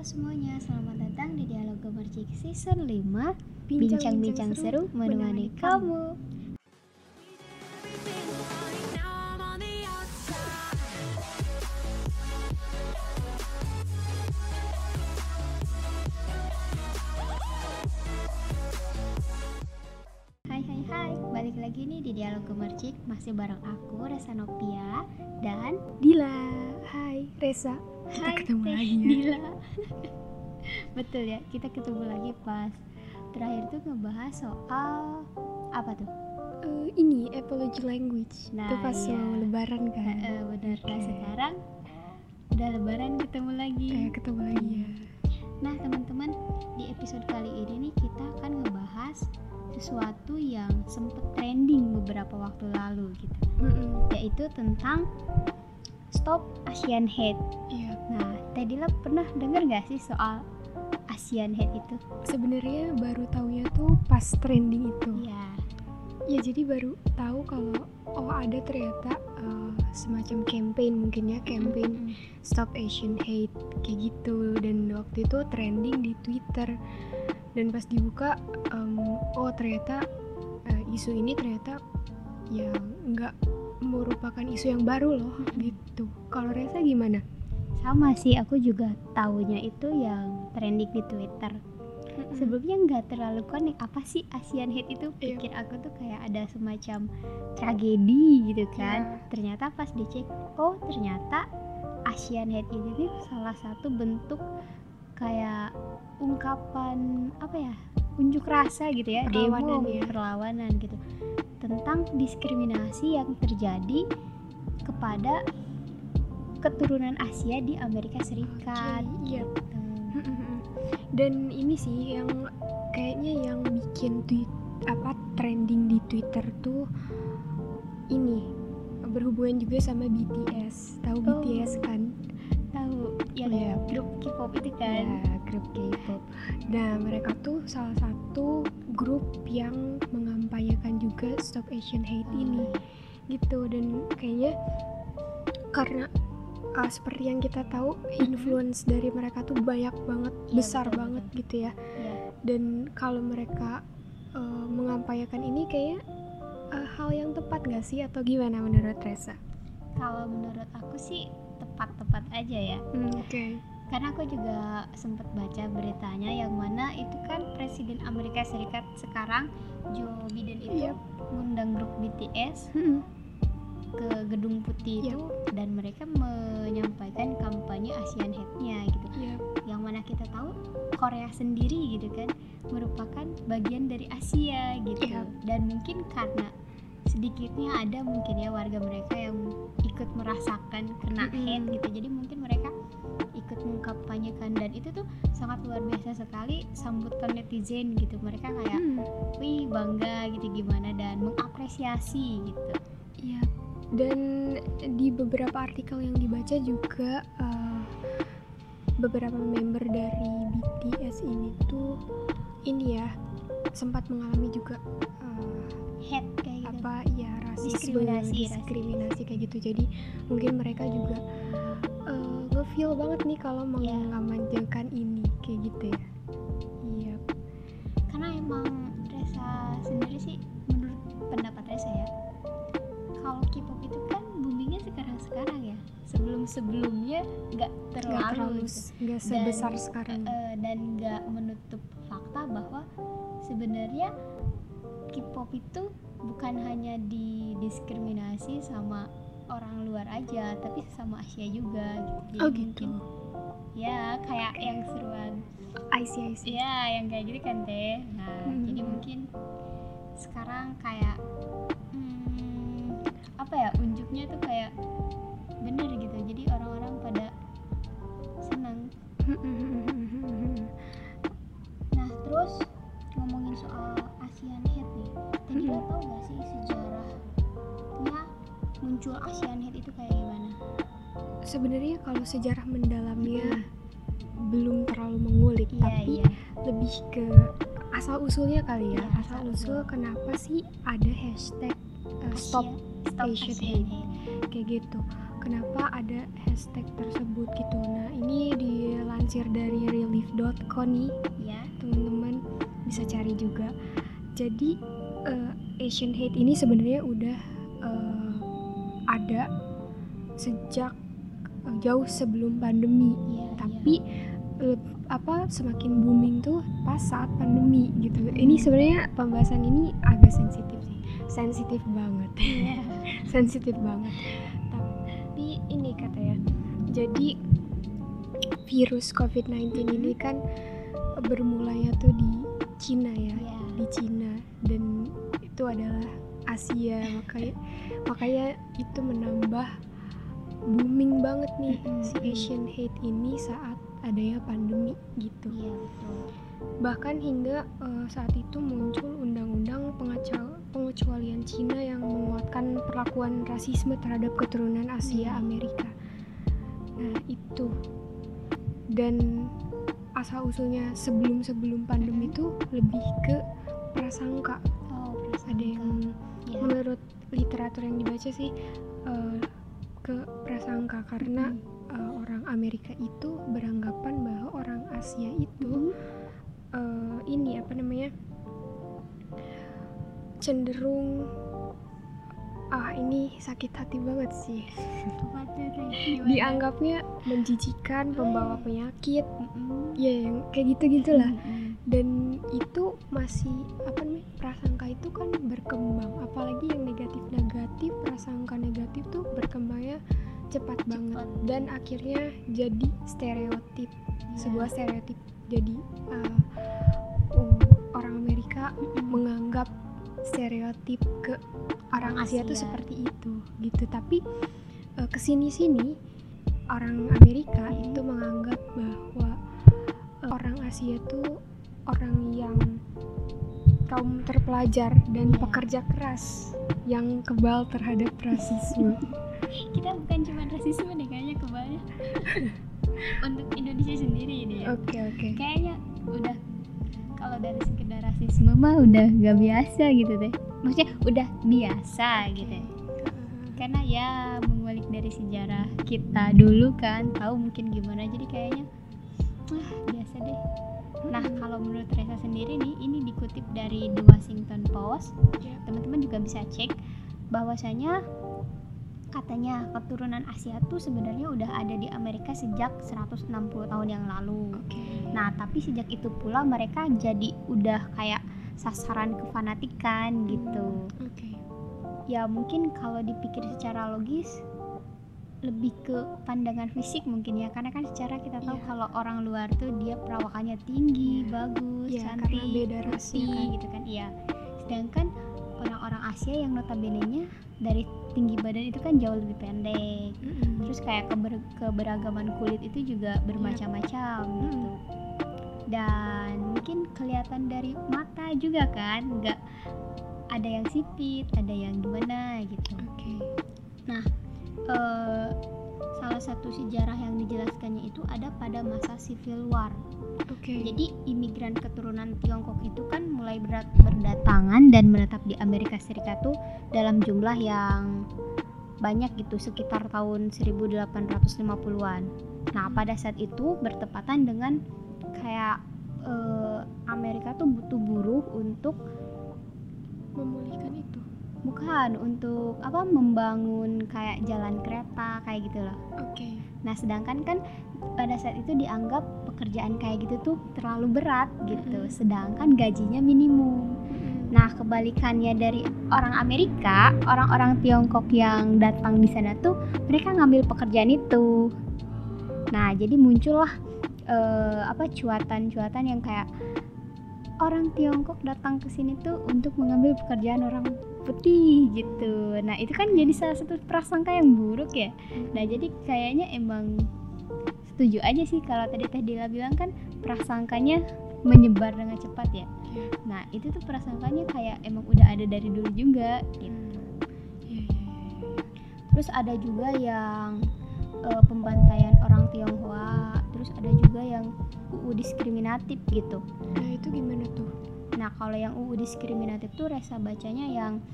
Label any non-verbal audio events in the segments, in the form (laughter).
Halo semuanya, selamat datang di Dialog Gemercik Season 5 Bincang-bincang seru menemani kamu. Hai hai hai, balik lagi nih di Dialog Gemercik Masih bareng aku, Resa Nopia Dan Dila, hai Resa. Kita Hai, ketemu Teh lagi ya. (laughs) Betul ya, kita ketemu lagi pas terakhir tuh ngebahas soal apa tuh? Eh, ini apology language. Nah, itu pas iya. lebaran kan. Eh, eh, bener. Nah Oke. sekarang udah lebaran ketemu lagi. Kayak ketemu lagi ya. Nah teman-teman di episode kali ini nih kita akan ngebahas sesuatu yang sempet trending beberapa waktu lalu gitu, Mm-mm. yaitu tentang stop Asian hate. Iya. Nah, Teh Dila pernah denger gak sih soal Asian hate itu? Sebenarnya baru taunya tuh pas trending itu. Iya. Ya jadi baru tahu kalau oh ada ternyata eh, semacam campaign mungkin ya campaign Stop Asian Hate kayak gitu dan waktu itu trending di Twitter dan pas dibuka em, oh ternyata eh, isu ini ternyata ya nggak merupakan isu yang baru loh gitu kalau Reza gimana? Sama sih, aku juga taunya itu yang trending di Twitter. Sebelumnya nggak terlalu connect apa sih Asian hate itu? Iya. Pikir aku tuh kayak ada semacam tragedi gitu kan. Iya. Ternyata pas dicek, oh ternyata Asian hate ini salah satu bentuk kayak ungkapan apa ya? Unjuk rasa gitu ya, Perlawanan demo ya. perlawanan gitu tentang diskriminasi yang terjadi kepada keturunan Asia di Amerika Serikat. Iya. Gitu. Dan ini sih yang kayaknya yang bikin tweet apa trending di Twitter tuh ini berhubungan juga sama BTS. Tahu Oh. BTS kan? Tahu yang Iya. grup K-pop itu kan? Ya, grup K-pop. Nah, mereka tuh salah satu grup yang mengampanyekan juga Stop Asian Hate ini gitu dan kayaknya karena uh, seperti yang kita tahu influence dari mereka tuh banyak banget, Iya, besar betul, banget gitu ya. Iya. Dan kalau mereka uh, mengampanyekan ini kayaknya uh, hal yang tepat gak sih atau gimana menurut Reza? Kalau menurut aku sih tepat-tepat aja ya. Oke. Karena aku juga sempat baca beritanya yang mana itu kan Presiden Amerika Serikat sekarang Joe Biden itu Yap. ngundang grup BTS ke Gedung Putih Yap. itu dan mereka menyampaikan kampanye Asian Hate-nya gitu. Iya. yang mana kita tahu Korea sendiri gitu kan merupakan bagian dari Asia gitu Iya. dan mungkin karena sedikitnya ada mungkin ya warga mereka yang ikut merasakan kena Mm-mm. hate gitu jadi mungkin mereka ikut mengkampanyekan dan itu tuh sangat luar biasa sekali sambutan netizen gitu mereka kayak Hmm. wih bangga gitu gimana dan mengapresiasi gitu Iya. Dan di beberapa artikel yang dibaca juga eh, beberapa member dari BTS ini tuh ini ya sempat mengalami juga hate gitu apa ya rasisme, Diskriminasi, diskriminasi kayak gitu. Jadi mungkin mereka juga eh, ngefeel banget nih kalau Iya. mengamanjakan ini kayak gitu ya. Iya. karena emang Reza sendiri sih menurut pendapat Reza ya kalau K-pop itu kan boomingnya sekarang-sekarang ya sebelum-sebelumnya nggak Nggak terlalu, terlalu gitu. nggak sebesar sekarang. Eh, dan nggak menutup fakta bahwa sebenarnya K-pop itu bukan hanya didiskriminasi sama orang luar aja tapi sama Asia juga gitu. Jadi oh gitu. mungkin ya kayak yang seruan I see, I see. Iya, yang kayak gitu kan teh. Nah, Hmm. jadi mungkin sekarang kayak hmm, apa ya unjuknya tuh kayak bener gitu. Jadi orang-orang pada senang. Muncul Asian Hate itu kayak gimana? Sebenarnya kalau sejarah mendalamnya belum terlalu mengulik, Iya, tapi iya. lebih ke asal usulnya kali ya. Iya, asal usul usul. kenapa sih ada hashtag uh, stop stop Asian Asian Hate. kayak gitu. Kenapa ada hashtag tersebut gitu. Nah, ini lansir dari relief.co nih ya teman-teman bisa cari juga jadi uh, Asian hate ini sebenarnya udah ada sejak uh, jauh sebelum pandemi. Ya tapi uh, apa semakin booming tuh pas saat pandemi gitu. Ini sebenarnya pembahasan ini agak sensitif sih. Sensitif banget. Ya. (laughs) sensitif banget. Tapi ini kata ya jadi virus COVID-19 ini kan bermulanya tuh di Cina ya. Ya di Cina. Dan itu adalah Asia. Makanya makanya itu menambah booming banget nih Mm-mm. si Asian hate ini saat adanya pandemi gitu. Iya betul. Bahkan hingga eh, saat itu muncul undang-undang pengecualian Cina yang menguatkan perlakuan rasisme terhadap keturunan Asia Hmm. Amerika. Nah itu. Dan asal usulnya sebelum sebelum pandemi itu lebih ke prasangka. Oh ada yang ya menurut literatur yang dibaca sih eh, ke prasangka karena Mm. eh, orang Amerika itu beranggapan bahwa orang Asia itu Mhm. eh, ini apa namanya cenderung ah ini sakit hati banget sih dianggapnya menjijikan pembawa penyakit Mm-mm. ya yang kayak gitu gitulah Mm-mm. Dan itu masih apa namanya prasangka itu kan berkembang. Apalagi yang negatif negatif prasangka negatif tuh berkembangnya cepat, banget. Dan akhirnya jadi stereotip. Sebuah stereotip. Jadi uh, orang Amerika menganggap stereotip ke orang Orang Asia tuh Asia. seperti itu gitu. Tapi uh, ke sini sini orang Amerika Mhm. itu menganggap bahwa uh, orang Asia tuh orang yang kaum terpelajar dan Iya. pekerja keras yang kebal terhadap rasisme. (laughs) Kita bukan cuma rasisme deh kayaknya kebalnya (laughs) untuk Indonesia sendiri ini ya. Oke oke. Kayaknya udah kalau dari sekedar rasisme mah udah gak biasa gitu deh. Maksudnya udah biasa gitu. Ya. karena ya mengulik dari sejarah kita dulu kan tahu mungkin gimana. Jadi kayaknya wah biasa deh nah kalau menurut Reza sendiri nih ini dikutip dari The Washington Post Ya. teman-teman juga bisa cek bahwasanya katanya keturunan Asia tuh sebenarnya udah ada di Amerika sejak 160 tahun yang lalu oke Nah, tapi sejak itu pula mereka jadi udah kayak sasaran kefanatikan gitu. oke Ya mungkin kalau dipikir secara logis lebih ke pandangan fisik mungkin ya karena kan secara kita tahu Iya. kalau orang luar tuh dia perawakannya tinggi, bagus, ya cantik, karena beda putih kan gitu kan. Iya. Sedangkan orang-orang Asia yang notabene-nya dari tinggi badan itu kan jauh lebih pendek. Mm-mm. Terus kayak keber- keberagaman kulit itu juga bermacam-macam gitu. Dan mungkin kelihatan dari mata juga kan, nggak ada yang sipit, ada yang gimana gitu. oke Eh, salah satu sejarah yang dijelaskannya itu ada pada masa Civil War. oke Jadi imigran keturunan Tiongkok itu kan mulai berat berdatangan dan menetap di Amerika Serikat tuh dalam jumlah yang banyak gitu sekitar tahun 1850-an. Nah, pada saat itu bertepatan dengan kayak eh, Amerika tuh butuh buruh untuk memulihkan itu bukan untuk apa membangun kayak jalan kereta kayak gitu loh. oke Nah, sedangkan kan pada saat itu dianggap pekerjaan kayak gitu tuh terlalu berat gitu. Mm-mm. Sedangkan gajinya minimum. Mm-mm. Nah, kebalikannya dari orang Amerika, orang-orang Tiongkok yang datang di sana tuh mereka ngambil pekerjaan itu. Nah, jadi muncullah eh, apa cuatan-cuatan yang kayak orang Tiongkok datang ke sini tuh untuk mengambil pekerjaan orang putih gitu. Nah, itu kan jadi salah satu prasangka yang buruk ya. Nah, jadi kayaknya emang setuju aja sih kalau tadi Teh Dila bilang kan prasangkanya menyebar dengan cepat ya. Nah, itu tuh prasangkanya kayak emang udah ada dari dulu juga gitu. Iya, iya, iya, iya. Terus ada juga yang eh, pembantaian orang Tionghoa, terus ada juga yang UU diskriminatif gitu. Nah itu gimana tuh? Nah, kalau yang UU diskriminatif tuh Resa bacanya yang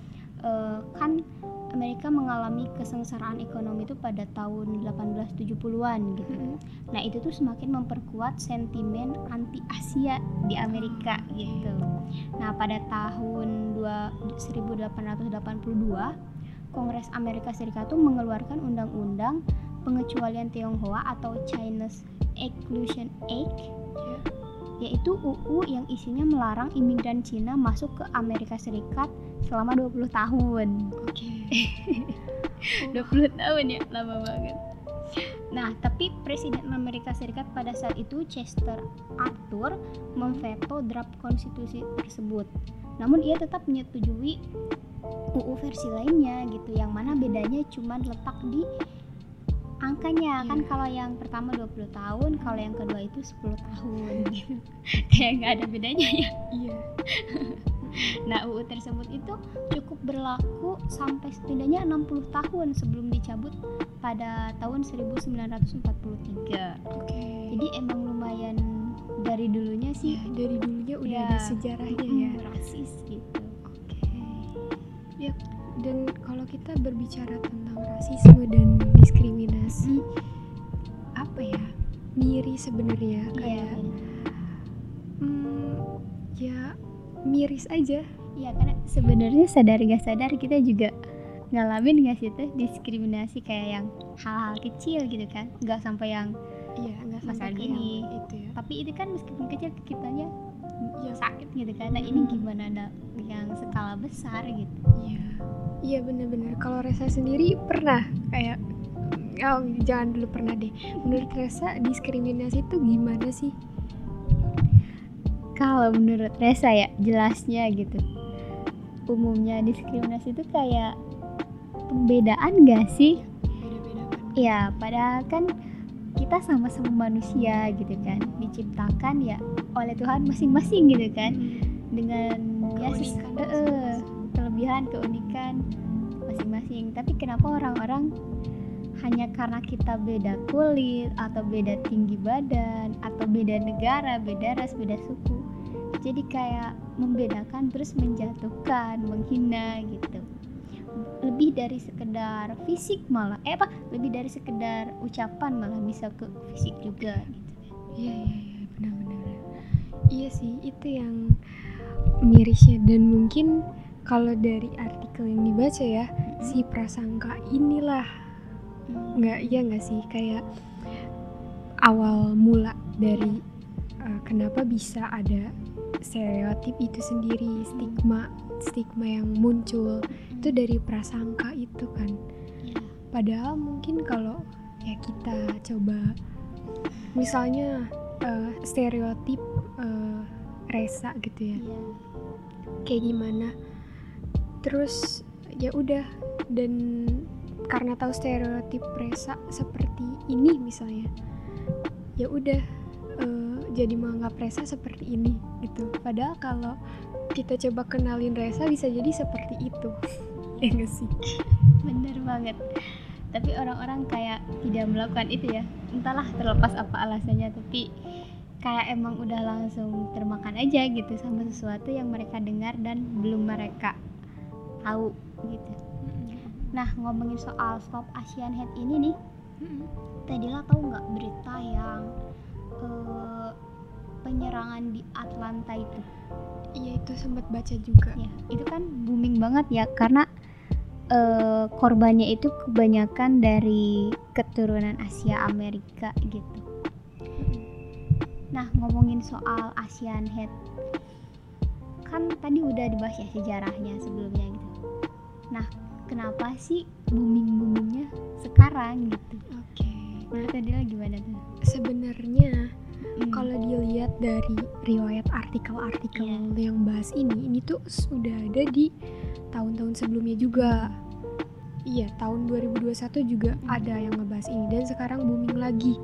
eh, kan Amerika mengalami kesengsaraan ekonomi itu pada tahun 1870-an gitu. Mm-mm. Nah, itu tuh semakin memperkuat sentimen anti Asia di Amerika gitu. Nah, pada tahun dua- 1882, Kongres Amerika Serikat tuh mengeluarkan undang-undang pengecualian Tionghoa atau Chinese Exclusion Act Ya. yaitu UU yang isinya melarang imigran Cina masuk ke Amerika Serikat selama 20 tahun. Oke. (laughs) 20 tahun ya, lama banget. Nah, tapi Presiden Amerika Serikat pada saat itu Chester Arthur memveto draft konstitusi tersebut. Namun ia tetap menyetujui UU versi lainnya gitu, yang mana bedanya cuma letak di angkanya kan Iya. kalau yang pertama 20 tahun, kalau yang kedua itu 10 tahun gitu. (laughs) Kayak nggak ada bedanya ya. Iya. (laughs) Nah, UU tersebut itu cukup berlaku sampai setidaknya 60 tahun sebelum dicabut pada tahun 1943. Oke. Jadi emang lumayan dari dulunya Ya, sih dari dulunya udah Ya. ada sejarahnya ya. rasis gitu. Oke. Ya, dan kalau kita berbicara tentang rasisme dan diskriminasi, apa ya? Miris sebenarnya Iya. kayak hmm, ya miris aja. Iya, karena sebenarnya sadar gak sadar kita juga ngalamin gak sih tuh diskriminasi kayak yang hal-hal kecil gitu kan nggak sampai yang Iya, nggak Masalah sampai gini. itu ya. tapi itu kan meskipun kecil ke kitanya Iya. sakit gitu kan nah ini gimana ada yang skala besar gitu Iya. Iya bener-bener. Kalau Resa sendiri pernah kayak oh jangan dulu pernah deh. Menurut Resa diskriminasi itu gimana sih? kalau menurut Resa ya jelasnya gitu umumnya diskriminasi itu kayak pembedaan gak sih ya padahal kan kita sama-sama manusia gitu kan diciptakan ya oleh Tuhan masing-masing gitu kan dengan ya ses- masing-masing. Kelebihan keunikan masing-masing. Tapi kenapa orang-orang hanya karena kita beda kulit atau beda tinggi badan atau beda negara beda ras beda suku jadi kayak membedakan terus menjatuhkan menghina gitu. Lebih dari sekedar fisik malah eh apa? Lebih dari sekedar ucapan malah bisa ke fisik juga gitu. Iya iya iya benar-benar. Iya sih itu yang mirisnya. Dan mungkin kalau dari artikel yang dibaca ya si prasangka inilah. Nggak iya nggak sih? Kayak awal mula dari uh, kenapa bisa ada stereotip itu sendiri stigma stigma yang muncul itu dari prasangka itu kan. Ya padahal mungkin kalau ya kita coba misalnya uh, stereotip uh, resa gitu ya. Ya kayak gimana terus ya udah. Dan karena tahu stereotip Resa seperti ini misalnya ya udah eh, jadi menganggap Resa seperti ini gitu. Padahal kalau kita coba kenalin Resa bisa jadi seperti itu. (laughs) Ya nggak sih? Bener banget. Tapi orang-orang kayak tidak melakukan itu ya. Entahlah terlepas apa alasannya tapi kayak emang udah langsung termakan aja gitu sama sesuatu yang mereka dengar dan belum mereka tahu gitu. Nah ngomongin soal stop Asian Hate ini nih tadi lah tahu nggak berita yang eh, penyerangan di Atlanta itu? Iya itu sempat baca juga. Ya itu kan booming banget ya karena eh, korbannya itu kebanyakan dari keturunan Asia Amerika gitu. Nah ngomongin soal Asian Hate kan tadi udah dibahas ya sejarahnya sebelumnya nah kenapa sih booming boomingnya sekarang gitu? Oke. Menurut Adila gimana tuh? Sebenarnya Hmm. kalau dilihat dari riwayat artikel-artikel Iya. yang bahas ini ini tuh sudah ada di tahun-tahun sebelumnya juga. Iya tahun 2021 juga Hmm. ada yang ngebahas ini dan sekarang booming lagi.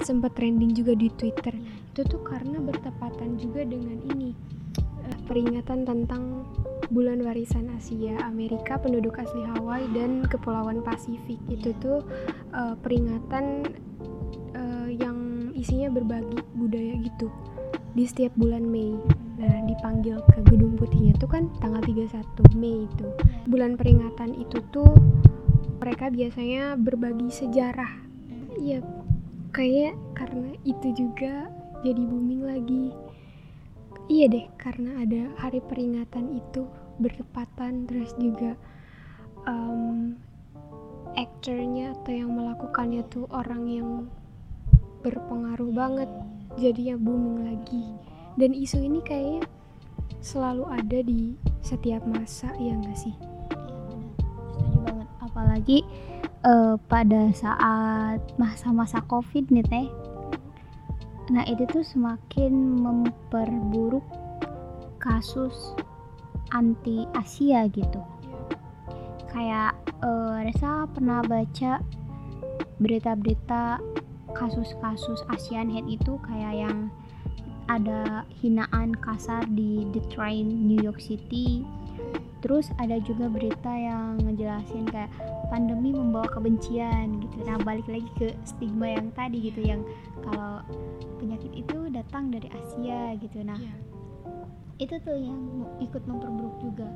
Sempat trending juga di Twitter. Itu tuh karena bertepatan juga dengan ini eh, peringatan tentang bulan warisan Asia Amerika penduduk asli Hawaii dan kepulauan Pasifik itu tuh eh, peringatan eh, yang isinya berbagi budaya gitu di setiap bulan Mei. Nah, dipanggil ke Gedung Putihnya tuh kan tanggal 31 Mei itu. Bulan peringatan itu tuh mereka biasanya berbagi sejarah. Iya, kayak karena itu juga jadi booming lagi. Iya deh, karena ada hari peringatan itu bertepatan terus juga um, aktornya atau yang melakukannya tuh orang yang berpengaruh banget jadinya booming lagi. Dan isu ini kayaknya selalu ada di setiap masa ya enggak sih? Setuju banget. Apalagi uh, pada saat masa-masa covid nih teh. Nah itu tuh semakin memperburuk kasus anti Asia gitu kayak uh, Resa pernah baca berita-berita kasus-kasus Asian Head itu kayak yang ada hinaan kasar di Detroit, New York City. Terus ada juga berita yang ngejelasin kayak pandemi membawa kebencian gitu. Nah balik lagi ke stigma yang tadi gitu yang kalau penyakit itu datang dari Asia gitu. Nah yeah. Itu tuh yang ikut memperburuk juga.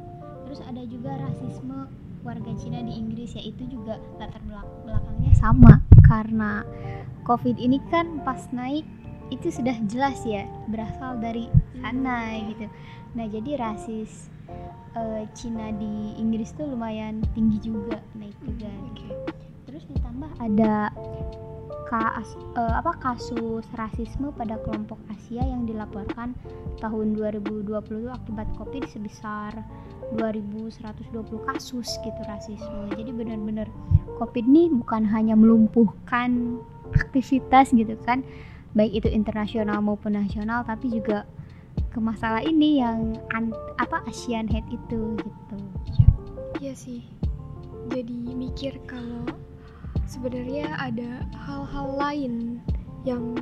Terus ada juga rasisme warga Cina di Inggris ya itu juga latar belakangnya sama karena COVID ini kan pas naik itu sudah jelas ya berasal dari sana gitu. Nah jadi rasis uh, Cina di Inggris tuh lumayan tinggi juga naik juga. Okay. Terus ditambah ada kas, uh, apa kasus rasisme pada kelompok Asia yang dilaporkan tahun 2020 akibat Covid sebesar 2120 kasus gitu rasisme. Jadi benar-benar Covid ini bukan hanya melumpuhkan aktivitas gitu kan baik itu internasional maupun nasional tapi juga ke masalah ini yang an, apa Asian Head itu gitu ya sih jadi mikir kalau sebenarnya ada hal-hal lain yang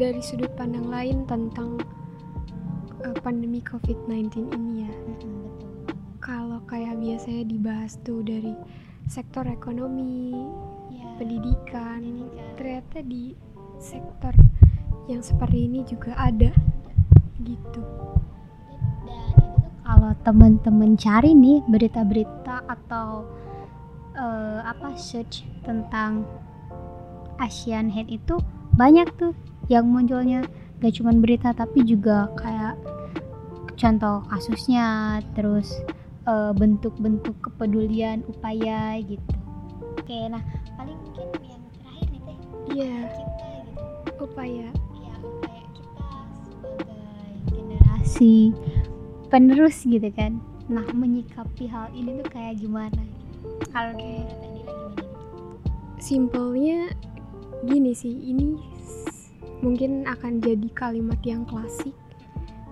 dari sudut pandang lain tentang uh, pandemi COVID-19 ini ya. Kalau kayak biasanya dibahas tuh dari sektor ekonomi ya, pendidikan, pendidikan. ternyata di sektor yang seperti ini juga ada gitu. Dan itu kalau teman-teman cari nih berita-berita atau uh, apa search tentang Asian Head itu banyak tuh yang munculnya. Gak cuma berita tapi juga kayak contoh kasusnya terus eh, bentuk-bentuk uh, kepedulian upaya gitu. Oke nah paling mungkin yang terakhir nih teh. Iya. Yeah upaya. Ya upaya kita sebagai generasi penerus gitu kan. Nah menyikapi hal ini tuh kayak gimana kalau okay. simpelnya gini sih ini mungkin akan jadi kalimat yang klasik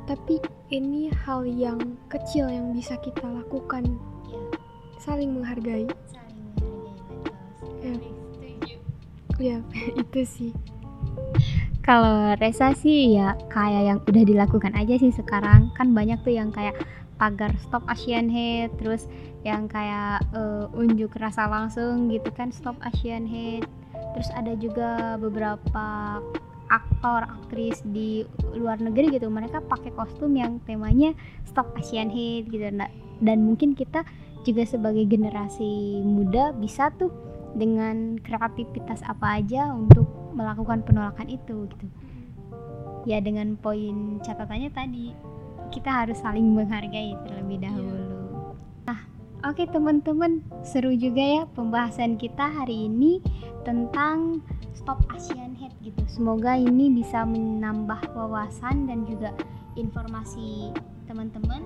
tapi ini hal yang kecil yang bisa kita lakukan. Ya. saling menghargai. Saling menghargai ya, ya (laughs) itu sih. Kalau Resa sih ya kayak yang udah dilakukan aja sih sekarang. Kan banyak tuh yang kayak pagar stop Asian Head terus yang kayak uh, unjuk rasa langsung gitu kan stop Asian Head. Terus ada juga beberapa aktor aktris di luar negeri gitu mereka pakai kostum yang temanya stop Asian Head gitu. Nah, dan mungkin kita juga sebagai generasi muda bisa tuh dengan kreativitas apa aja untuk melakukan penolakan itu gitu. Ya dengan poin catatannya tadi kita harus saling menghargai terlebih iya. dahulu nah oke okay, teman-teman seru juga ya pembahasan kita hari ini tentang stop Asian Head gitu semoga ini bisa menambah wawasan dan juga informasi teman-teman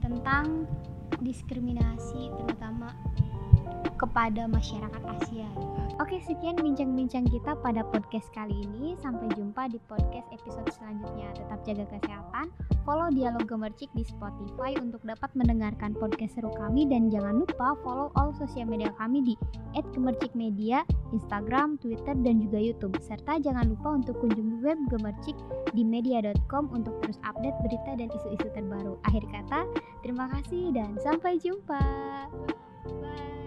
tentang diskriminasi terutama kepada masyarakat Asia. Oke, sekian bincang-bincang kita pada podcast kali ini. Sampai jumpa di podcast episode selanjutnya. Tetap jaga kesehatan, follow Dialog Gemercik di Spotify untuk dapat mendengarkan podcast seru kami dan jangan lupa follow all sosial media kami di @gemercikmedia, Instagram, Twitter dan juga YouTube. Serta jangan lupa untuk kunjungi web Gemercik di media.com untuk terus update berita dan isu-isu terbaru. Akhir kata, terima kasih dan sampai jumpa. Bye.